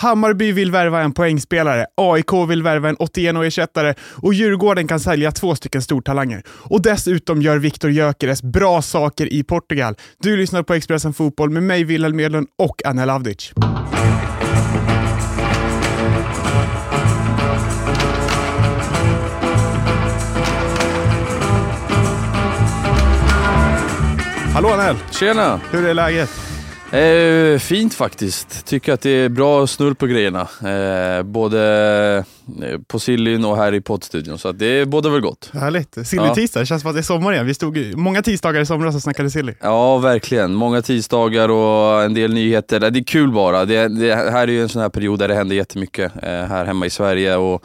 Hammarby vill värva en poängspelare, AIK vill värva en 81-ersättare och Djurgården kan sälja två stycken stortalanger. Och dessutom gör Viktor Gyökeres bra saker i Portugal. Du lyssnar på Expressen Fotboll med mig, Wilhelm Edlund och Anel Avdic. Hallå Anel! Tjena! Hur är läget? Eh, fint faktiskt. Tycker att det är bra snurr på grejerna. Eh, både eh, på Sillyn och här i poddstudion. Så att det båda väl gott. Härligt. Silly-tisdag, det känns som att det är sommar igen. Vi stod många tisdagar i somras och snackade silly. Ja, verkligen. Många tisdagar och en del nyheter. Det är kul bara. Det, det här är ju en sån här period där det händer jättemycket eh, här hemma i Sverige. Och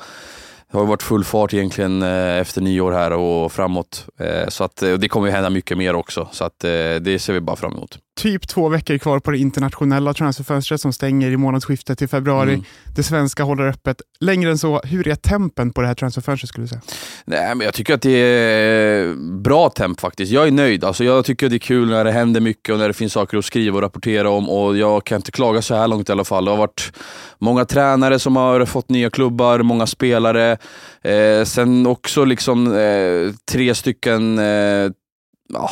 det har varit full fart egentligen eh, efter nyår här och framåt. Eh, så att, det kommer ju hända mycket mer också. Så att, det ser vi bara fram emot typ två veckor kvar på det internationella transferfönstret som stänger i månadsskiftet till februari. Mm. Det svenska håller öppet. Längre än så, hur är tempen på det här transferfönstret skulle du säga? Nej, men jag tycker att det är bra temp faktiskt. Jag är nöjd. Alltså, jag tycker att det är kul när det händer mycket och när det finns saker att skriva och rapportera om och jag kan inte klaga så här långt i alla fall. Det har varit många tränare som har fått nya klubbar, många spelare. Eh, sen också liksom eh, tre stycken eh, ja,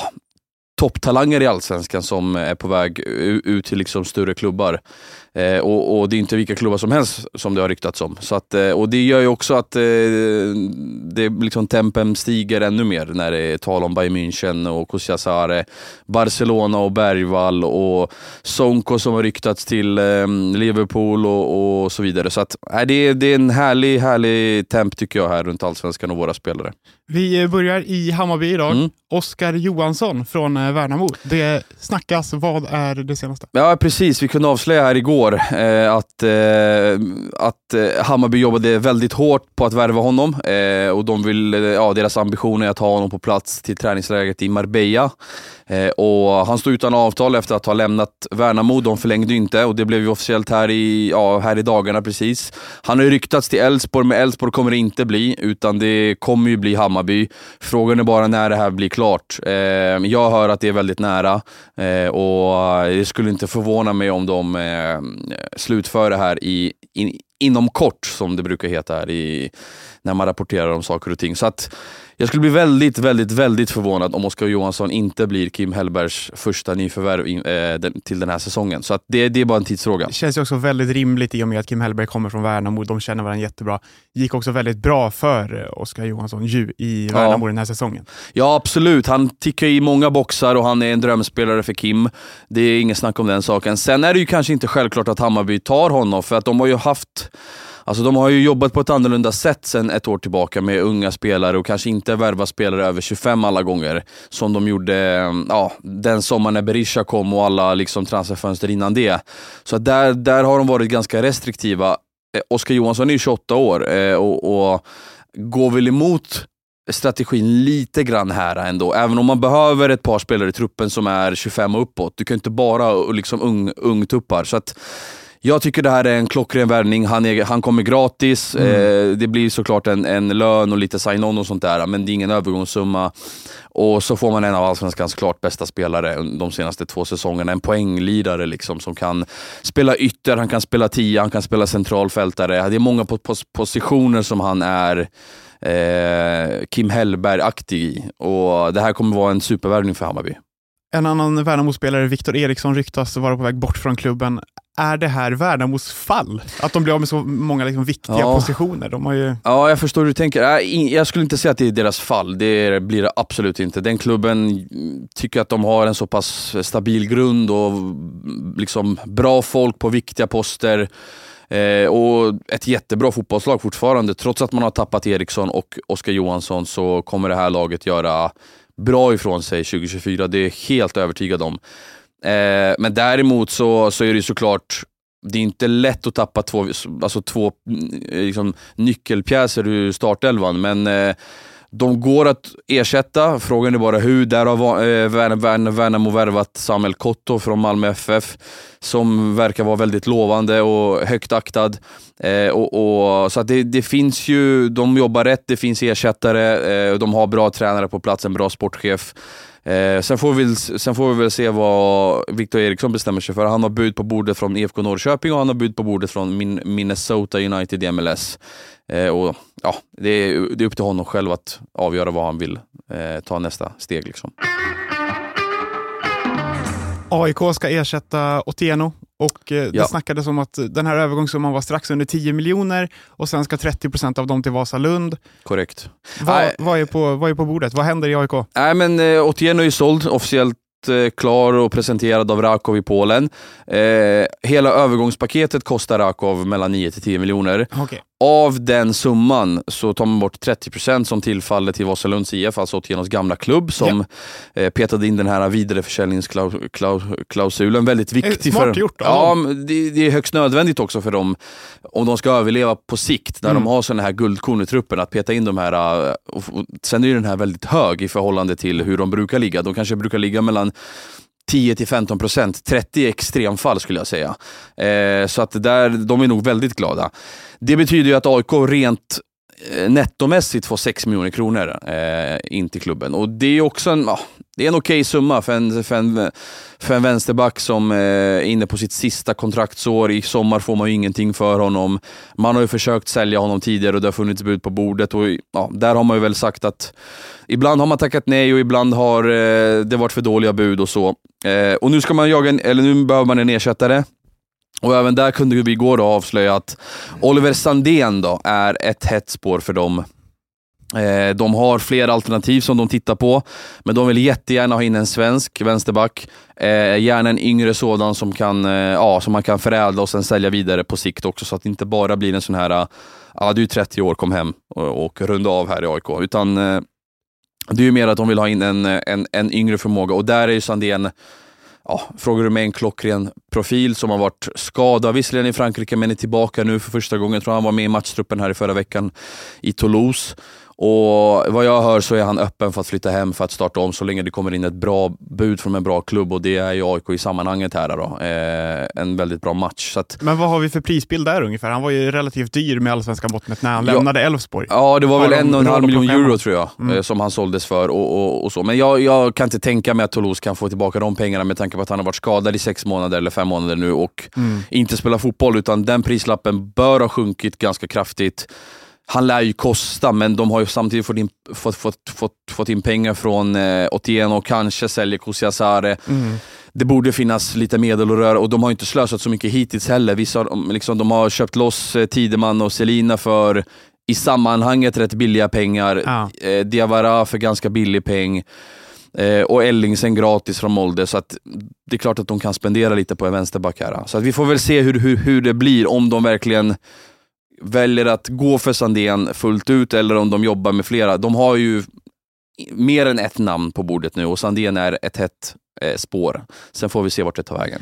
topptalanger i Allsvenskan som är på väg ut till liksom större klubbar. Eh, och, och, det är inte vilka klubbar som helst som det har ryktats om. Så att, eh, och det gör ju också att eh, det, liksom, tempen stiger ännu mer när det är tal om Bayern München och Kusiasare, Barcelona och Bergvall och Sonko som har ryktats till eh, Liverpool och, och, så vidare. Så att, äh, det, det är en härlig, härlig temp tycker jag här runt Allsvenskan och våra spelare. Vi börjar i Hammarby idag. Mm. Oskar Johansson från eh, Värnamo. Det snackas. Vad är det senaste? Ja, precis. Vi kunde avslöja här igår eh, att, eh, att eh, Hammarby jobbade väldigt hårt på att värva honom eh, och de vill, eh, ja, deras ambition är att ha honom på plats till träningsläget i Marbella. Eh, och han stod utan avtal efter att ha lämnat Värnamo. De förlängde inte och det blev ju officiellt här i, ja, här i dagarna precis. Han har ju ryktats till Elfsborg, men Elfsborg kommer det inte bli, utan det kommer ju bli Hammarby. Frågan är bara när det här blir klart. Eh, jag hör att det är väldigt nära eh, och det skulle inte förvåna mig om de eh, Eh, slutföra slutför det här i, in, inom kort, som det brukar heta här i, när man rapporterar om saker och ting. Så att jag skulle bli väldigt, väldigt, väldigt förvånad om Oskar Johansson inte blir Kim Hellbergs första nyförvärv in, eh, den, till den här säsongen. Så det, det, är bara en tidsfråga. Det känns ju också väldigt rimligt i och med att Kim Hellberg kommer från Värnamo. De känner varandra jättebra. gick också väldigt bra för eh, Oskar Johansson ju i Värnamo ja. den här säsongen. Ja, absolut. Han tickar i många boxar och han är en drömspelare för Kim. Det är inget snack om den saken. Sen är det ju kanske inte självklart att Hammarby tar honom, för att de har ju haft Alltså de har ju jobbat på ett annorlunda sätt sedan ett år tillbaka med unga spelare och kanske inte värva spelare över 25 alla gånger. Som de gjorde mm, ja, den sommaren när Berisha kom och alla liksom transferfönster innan det. Så där, där har de varit ganska restriktiva. Eh, Oskar Johansson är 28 år eh, och, och går väl emot strategin lite grann här ändå. Även om man behöver ett par spelare i truppen som är 25 och uppåt. Du kan inte bara liksom ung, ungtuppar. Så att, jag tycker det här är en klockren värvning. Han, han kommer gratis. Mm. Eh, det blir såklart en, en lön och lite sign-on och sånt där, men det är ingen övergångssumma. Och så får man en av Allsvenskans klart bästa spelare de senaste två säsongerna. En poänglidare liksom, som kan spela ytter, han kan spela tia, han kan spela centralfältare. Det är många pos positioner som han är eh, Kim Hellberg-aktig i. Och det här kommer vara en supervärvning för Hammarby. En annan Värnamo-spelare, Viktor Eriksson, ryktas vara på väg bort från klubben. Är det här Värnamos fall? Att de blir av med så många liksom viktiga ja. positioner? De har ju... Ja, jag förstår hur du tänker. Jag skulle inte säga att det är deras fall. Det blir det absolut inte. Den klubben tycker att de har en så pass stabil grund och liksom bra folk på viktiga poster. Eh, och ett jättebra fotbollslag fortfarande. Trots att man har tappat Eriksson och Oskar Johansson så kommer det här laget göra bra ifrån sig 2024. Det är jag helt övertygad om. Eh, men däremot så, så är det såklart det är inte lätt att tappa två, alltså två eh, liksom, nyckelpjäser ur startelvan, men eh, de går att ersätta. Frågan är bara hur. Där har eh, Värnamo värvat Samuel Kotto från Malmö FF, som verkar vara väldigt lovande och högt aktad. Eh, och, och, så det, det, finns ju, de jobbar rätt, det finns ersättare, eh, de har bra tränare på plats, en bra sportchef. Eh, sen, får vi, sen får vi väl se vad Victor Eriksson bestämmer sig för. Han har bud på bordet från IFK Norrköping och han har bud på bordet från Min Minnesota United i MLS. Eh, och, ja, det, är, det är upp till honom själv att avgöra vad han vill eh, ta nästa steg. Liksom. AIK ska ersätta Otieno och eh, det Ja. snackades om att den här övergångssumman var strax under 10 miljoner och sen ska 30 procent av dem till Vasalund. Korrekt. Vad, vad, är på, vad är på bordet? Vad händer i AIK? Nej men eh, Otieno är ju såld, officiellt eh, klar och presenterad av Rakov i Polen. Eh, hela övergångspaketet kostar Rakov mellan 9 till 10 miljoner. Okej. Av den summan så tar man bort 30% som tillfaller till Vasalunds IF, alltså Otienos gamla klubb som eh, petade in den här vidareförsäljningsklausulen. Väldigt viktig. smart för, gjort Ja, det, det är högst nödvändigt också för dem om de ska överleva på sikt när Mm. de har sådana här guldkorn i truppen att peta in de här. eh, Och, och, sen är ju den här väldigt hög i förhållande till hur de brukar ligga. De kanske brukar ligga mellan 10 till 15 procent. 30 extremfall skulle jag säga. Eh, så att där, de är nog väldigt glada. Det betyder ju att AIK rent Eh, nettomässigt får 6 miljoner kronor eh, in till klubben. Och det är också en, ah, det är en okej summa för en, för, en, för en vänsterback som eh, är inne på sitt sista kontraktsår. I sommar får man ju ingenting för honom. Man har ju försökt sälja honom tidigare och det har funnits bud på bordet. Och, ja, där har man ju väl sagt att ibland har man tackat nej och ibland har eh, det varit för dåliga bud och så. Eh, och nu ska man jaga en, eller nu behöver man en ersättare. Och även där kunde vi igår då avslöja att Oliver Sandén då är ett hett spår för dem. Eh, de har flera alternativ som de tittar på, men de vill jättegärna ha in en svensk vänsterback. Eh, gärna en yngre sådan som, kan, eh, ja, som man kan förädla och sen sälja vidare på sikt också, så att det inte bara blir en sån här, eh, ja du är 30 år, kom hem och, och runda av här i AIK. Utan eh, det är ju mer att de vill ha in en, en, en yngre förmåga och där är ju Sandén ja, frågar du mig en klockren profil som har varit skadad visserligen i Frankrike men är tillbaka nu för första gången. Jag tror han var med i matchtruppen här i förra veckan i Toulouse. Och vad jag hör så är han öppen för att flytta hem för att starta om så länge det kommer in ett bra bud från en bra klubb och det är ju AIK i sammanhanget här då. Eh, en väldigt bra match. Att, Men vad har vi för prisbild där ungefär? Han var ju relativt dyr med allsvenska mått mätt när han Ja. lämnade Elfsborg. Ja, det var Har väl en och en halv miljon euro tror jag, Mm. eh, som han såldes för. Och, och, och så. Men jag, jag kan inte tänka mig att Toulouse kan få tillbaka de pengarna med tanke på att han har varit skadad i sex månader eller fem månader nu och Mm. inte spelar fotboll. Utan den prislappen bör ha sjunkit ganska kraftigt. Han lär ju kosta, men de har ju samtidigt fått in, fått, fått, fått, fått in pengar från eh, Otieno och kanske säljer Kusiasare. Mm. Det borde finnas lite medel att röra och de har inte slösat så mycket hittills heller. Vissa, liksom, de har köpt loss eh, Tideman och Selina för i sammanhanget rätt billiga pengar. Ja. Eh, Diawara för ganska billig peng. Eh, och Ellingsen gratis från Molde. Så att det är klart att de kan spendera lite på en vänsterback här. Så att vi får väl se hur, hur, hur det blir, om de verkligen väljer att gå för Sandén fullt ut eller om de jobbar med flera. De har ju mer än ett namn på bordet nu och Sandén är ett hett eh, spår. Sen får vi se vart det tar vägen.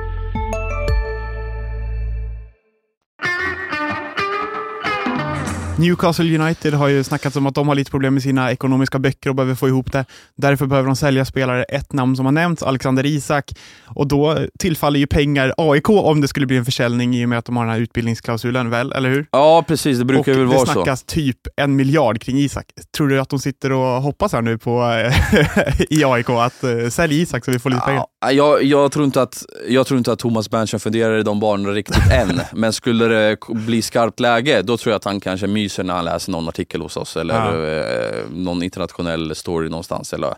Newcastle United har ju snackats om att de har lite problem med sina ekonomiska böcker och behöver få ihop det. Därför behöver de sälja spelare. Ett namn som har nämnts, Alexander Isak. Och då tillfaller ju pengar AIK om det skulle bli en försäljning i och med att de har den här utbildningsklausulen, väl? Eller hur? Ja, precis. Det brukar och väl det vara så. snackas typ en miljard kring Isak. Tror du att de sitter och hoppas här nu på eh, i AIK att uh, sälja Isak så vi får lite pengar? Ja, jag, jag, tror inte att, jag tror inte att Thomas Berntsen funderar i de banorna riktigt än. Men skulle det bli skarpt läge, då tror jag att han kanske myser när han läser någon artikel hos oss eller Ja. eh, någon internationell story någonstans. Eller,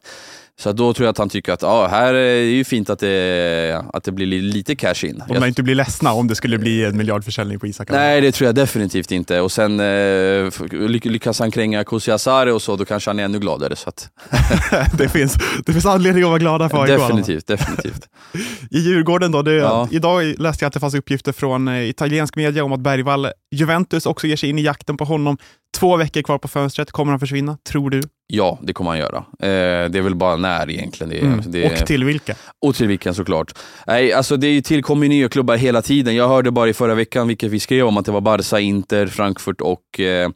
så då tror jag att han tycker att ja, här är det ju fint att det, att det blir li- lite cash in. Om de inte blir ledsna om det skulle bli en miljardförsäljning på Isak. Nej, det tror jag definitivt inte. Och sen eh, lyckas han kränga Kusiasare och så, då kanske han är ännu gladare. Så att, det, finns, det finns anledning att vara glada för AIK. definitivt, definitivt. I Djurgården då, det, Ja. idag läste jag att det fanns uppgifter från eh, italiensk media om att Bergvall, Juventus också ger sig in i jakten på honom. Två veckor kvar på fönstret, kommer han försvinna, tror du? Ja, det kommer han göra. Eh, det är väl bara när egentligen. Det, Mm. det, Och till vilka? och till vilken såklart. Nej, alltså det tillkommer nya klubbar hela tiden. Jag hörde bara i förra veckan, vilket vi skrev om, att det var Barca, Inter, Frankfurt och eh,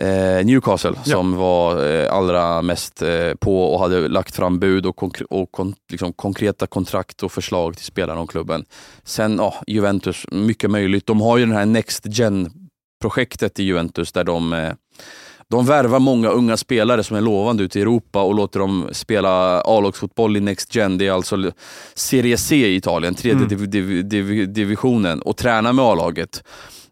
eh, Newcastle Ja. som var eh, allra mest eh, på och hade lagt fram bud och, konkre- och kon- liksom konkreta kontrakt och förslag till spelarna om klubben. Sen ja, Juventus, mycket möjligt. De har ju den här Next Gen-projektet i Juventus där de eh, de värvar många unga spelare som är lovande ute i Europa och låter dem spela A-lagsfotboll i Next Gen. Det är alltså Serie C i Italien, tredje Mm. div- div- div- divisionen och tränar med A-laget.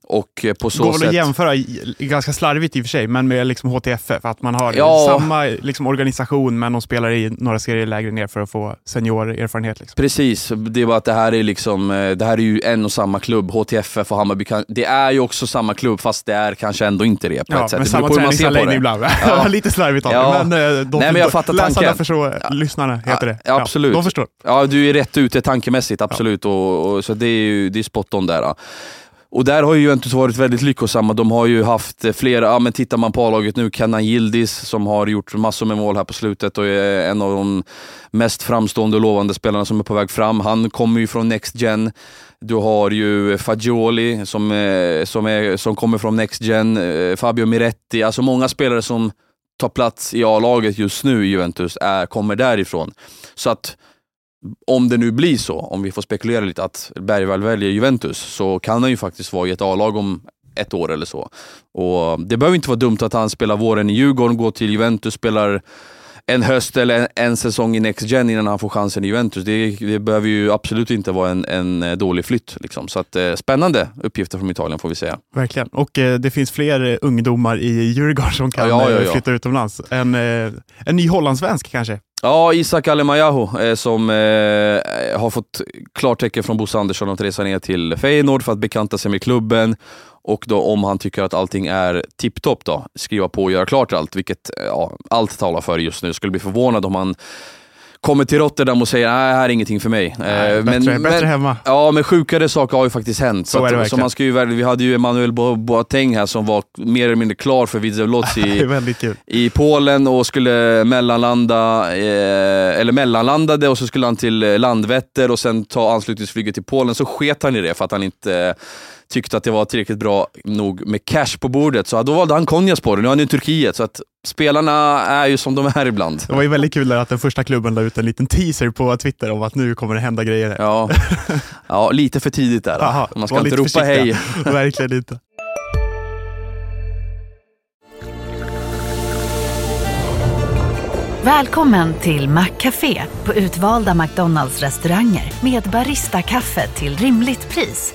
Och eh, på så Går väl att jämföra, ganska slarvigt i och för sig, men med liksom HTFF. Att man har Ja. samma liksom, organisation, men de spelar i några serier lägre ner för att få seniorerfarenhet. Liksom. Precis, det är bara att det här är liksom, eh, det här är ju en och samma klubb. HTFF och Hammarby, det är ju också samma klubb fast det är kanske ändå inte det på Ja, ett sätt. men samma träningsanläggning ibland. Ja. Lite slarvigt av Ja. men eh, de, Nej, men jag fattar läsarna tanken. förstår, lyssnarna heter det. Ja, absolut. de förstår. Ja, du är rätt ute tankemässigt, absolut. Och, och, så det är ju det är spot on där. Och där har ju Juventus varit väldigt lyckosamma. De har ju haft eh, flera, ja men tittar man på A-laget nu, Kenan Yildiz som har gjort massor med mål här på slutet och är en av de mest framstående och lovande spelarna som är på väg fram. Han kommer ju från Next Gen. Du har ju Fagioli som, eh, som, är, som kommer från Next Gen, eh, Fabio Miretti, alltså många spelare som tar plats i A-laget just nu i Juventus är, kommer därifrån. Så att om det nu blir så, om vi får spekulera lite, att Bergvall väljer Juventus, så kan han ju faktiskt vara i ett A-lag om ett år eller så. Och Det behöver inte vara dumt att han spelar våren i Djurgården, går till Juventus, spelar en höst eller en, en säsong i Next Gen innan han får chansen i Juventus. Det, det behöver ju absolut inte vara en, en eh, dålig flytt. Liksom. Så att, eh, spännande uppgifter från Italien får vi säga. Verkligen. Och eh, det finns fler eh, ungdomar i Djurgården som kan Ja, ja, eh, ja. flytta utomlands. En, eh, en ny hollandsvensk kanske? Ja, Isak Alemayahu eh, som eh, har fått klartecken från Bosse Andersson att resa ner till Feyenoord för att bekanta sig med klubben. Och då om han tycker att allting är tipptopp då, skriva på och göra klart allt, vilket eh, ja, allt talar för just nu. Skulle bli förvånad om han kommer till Rotterdam och säger nej, det här är ingenting för mig. Nej, Eh, bättre, bättre hemma. Ja, men sjukare saker har ju faktiskt hänt. Så det att, så man ska ju, vi hade ju Emanuel Bo- Boateng här som var mer eller mindre klar för Widzew i, i Polen och skulle mellanlanda, eh, eller mellanlandade och så skulle han till eh, Landvetter och sen ta anslutningsflyget till Polen. Så sket han i det för att han inte eh, tyckte att det var tillräckligt bra nog med cash på bordet. Så då valde han Konyaspor, nu är han i Turkiet. Så att spelarna är ju som de är ibland. Det var ju väldigt kul att den första klubben la ut en liten teaser på Twitter om att nu kommer det hända grejer. Ja, ja lite för tidigt där. Aha, Man ska inte ropa hej. Verkligen inte. Välkommen till Maccafé på utvalda McDonalds restauranger med Baristakaffe till rimligt pris.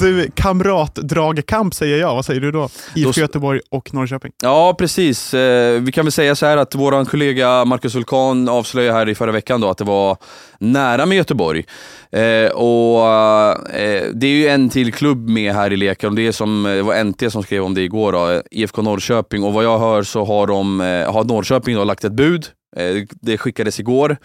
Du, kamratdragkamp säger jag. Vad säger du då? IFK Göteborg och Norrköping. Ja, precis. Eh, vi kan väl säga så här att vår kollega Marcus Vulkan avslöjade här i förra veckan då att det var nära med Göteborg. Eh, och eh, Det är ju en till klubb med här i leken. Det, är som, det var NT som skrev om det igår, då, IFK Norrköping. Och vad jag hör så har, de, har Norrköping då lagt ett bud. Det skickades igår.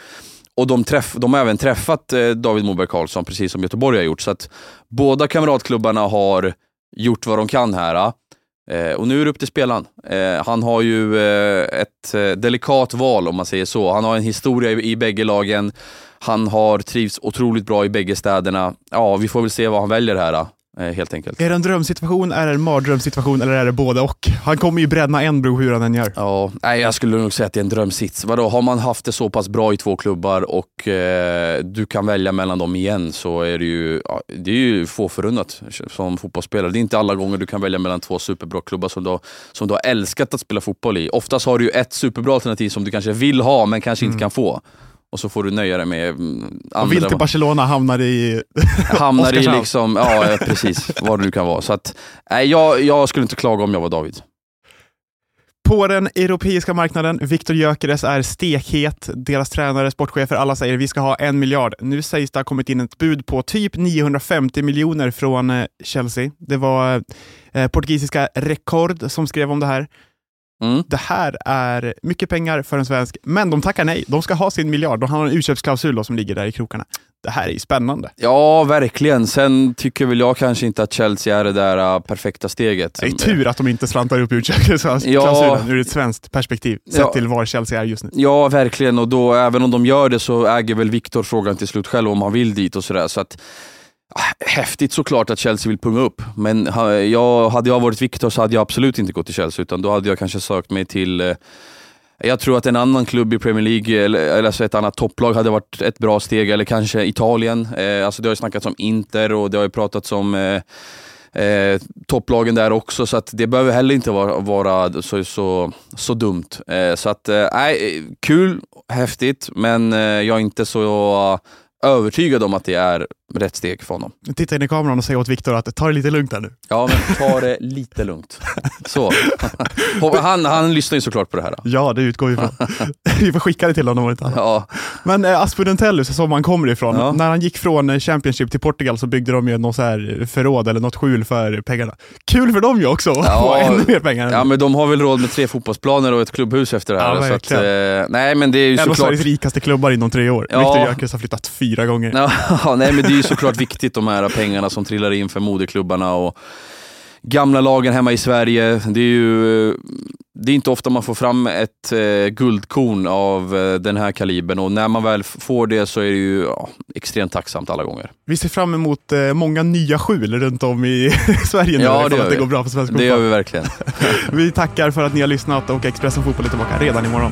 Och de, träff, de har även träffat eh, David Moberg Karlsson, precis som Göteborg har gjort. Så att båda kamratklubbarna har gjort vad de kan här. Eh. Eh, och nu är det upp till spelaren. Han har ju ett delikat val om man säger så. Han har en historia i, i bägge lagen. Han har trivts otroligt bra i bägge städerna. Ja, vi får väl se vad han väljer här helt enkelt. Är det en drömsituation, är det en mardrömssituation eller är det både och? Han kommer ju bränna en bro hur han än gör. Ja, nej, jag skulle nog säga att det är en drömsits. Vadå, har man haft det så pass bra i två klubbar och eh, du kan välja mellan dem igen så är det ju, ja, det är ju få förunnat som fotbollsspelare. Det är inte alla gånger du kan välja mellan två superbra klubbar som du, har- som du har älskat att spela fotboll i. Oftast har du ju ett superbra alternativ som du kanske vill ha men kanske inte kan få. Och så får du nöja dig med mm, Och vill till Barcelona hamnar i... hamnar i liksom, ja precis, vad nu kan vara. Så att, nej, jag, jag skulle inte klaga om jag var David. På den europeiska marknaden, Viktor Gyökeres är stekhet. Deras tränare, sportchefer, alla säger vi ska ha en miljard. Nu sägs det ha kommit in ett bud på typ 950 miljoner från eh, Chelsea. Det var eh, portugisiska Rekord som skrev om det här. Mm. Det här är mycket pengar för en svensk, men de tackar nej. De ska ha sin miljard. De har en utköpsklausul som ligger där i krokarna. Det här är ju spännande. Ja, verkligen. Sen tycker väl jag kanske inte att Chelsea är det där uh, perfekta steget. Det är tur att de inte slantar upp utköpsklausulen Ja. ur ett svenskt perspektiv, sett Ja. till var Chelsea är just nu. Ja, verkligen. Och då, även om de gör det så äger väl Viktor frågan till slut själv om han vill dit och sådär. Så att, Ah, häftigt såklart att Chelsea vill punga upp. Men jag, hade jag varit Viktor så hade jag absolut inte gått till Chelsea, utan då hade jag kanske sökt mig till eh, jag tror att en annan klubb i Premier League, eller, eller alltså ett annat topplag, hade varit ett bra steg. Eller kanske Italien. Eh, alltså det har ju snackats om Inter och det har ju pratats om eh, eh, topplagen där också, så att det behöver heller inte vara, vara så, så, så dumt. Eh, så att, eh, nej, kul, häftigt, men eh, jag är inte så eh, övertygad om att det är rätt steg för honom. Titta in i kameran och säg åt Viktor att ta det lite lugnt här nu. Ja, men ta det lite lugnt. Så. Han, han lyssnar ju såklart på det här. Då. Ja, det utgår vi ifrån. vi får skicka det till honom om inte annat. Ja, Men eh, Aspudentellus, som han kommer ifrån, Ja. när han gick från eh, Championship till Portugal så byggde de ju något så här förråd eller något skjul för pengarna. Kul för dem ju också, att Ja. få ännu mer pengar. ja, men de har väl råd med tre fotbollsplaner och ett klubbhus efter det här. Ja, så att, eh, nej, men det är ju en av såklart... Sveriges rikaste klubbar inom tre år. Ja. Viktor Gyökeres har flyttat fyra gånger. Ja, nej, men det ju såklart viktigt de här pengarna som trillar in för moderklubbarna och gamla lagen hemma i Sverige. Det är ju det är inte ofta man får fram ett eh, guldkorn av eh, den här kalibern och när man väl får det så är det ju ja, extremt tacksamt alla gånger. Vi ser fram emot eh, många nya skjul runt om i Sverige nu, Ja, det att det vi. går bra för svensk Det gör fotboll. vi verkligen. Vi tackar för att ni har lyssnat och Expressen Fotboll är tillbaka redan imorgon.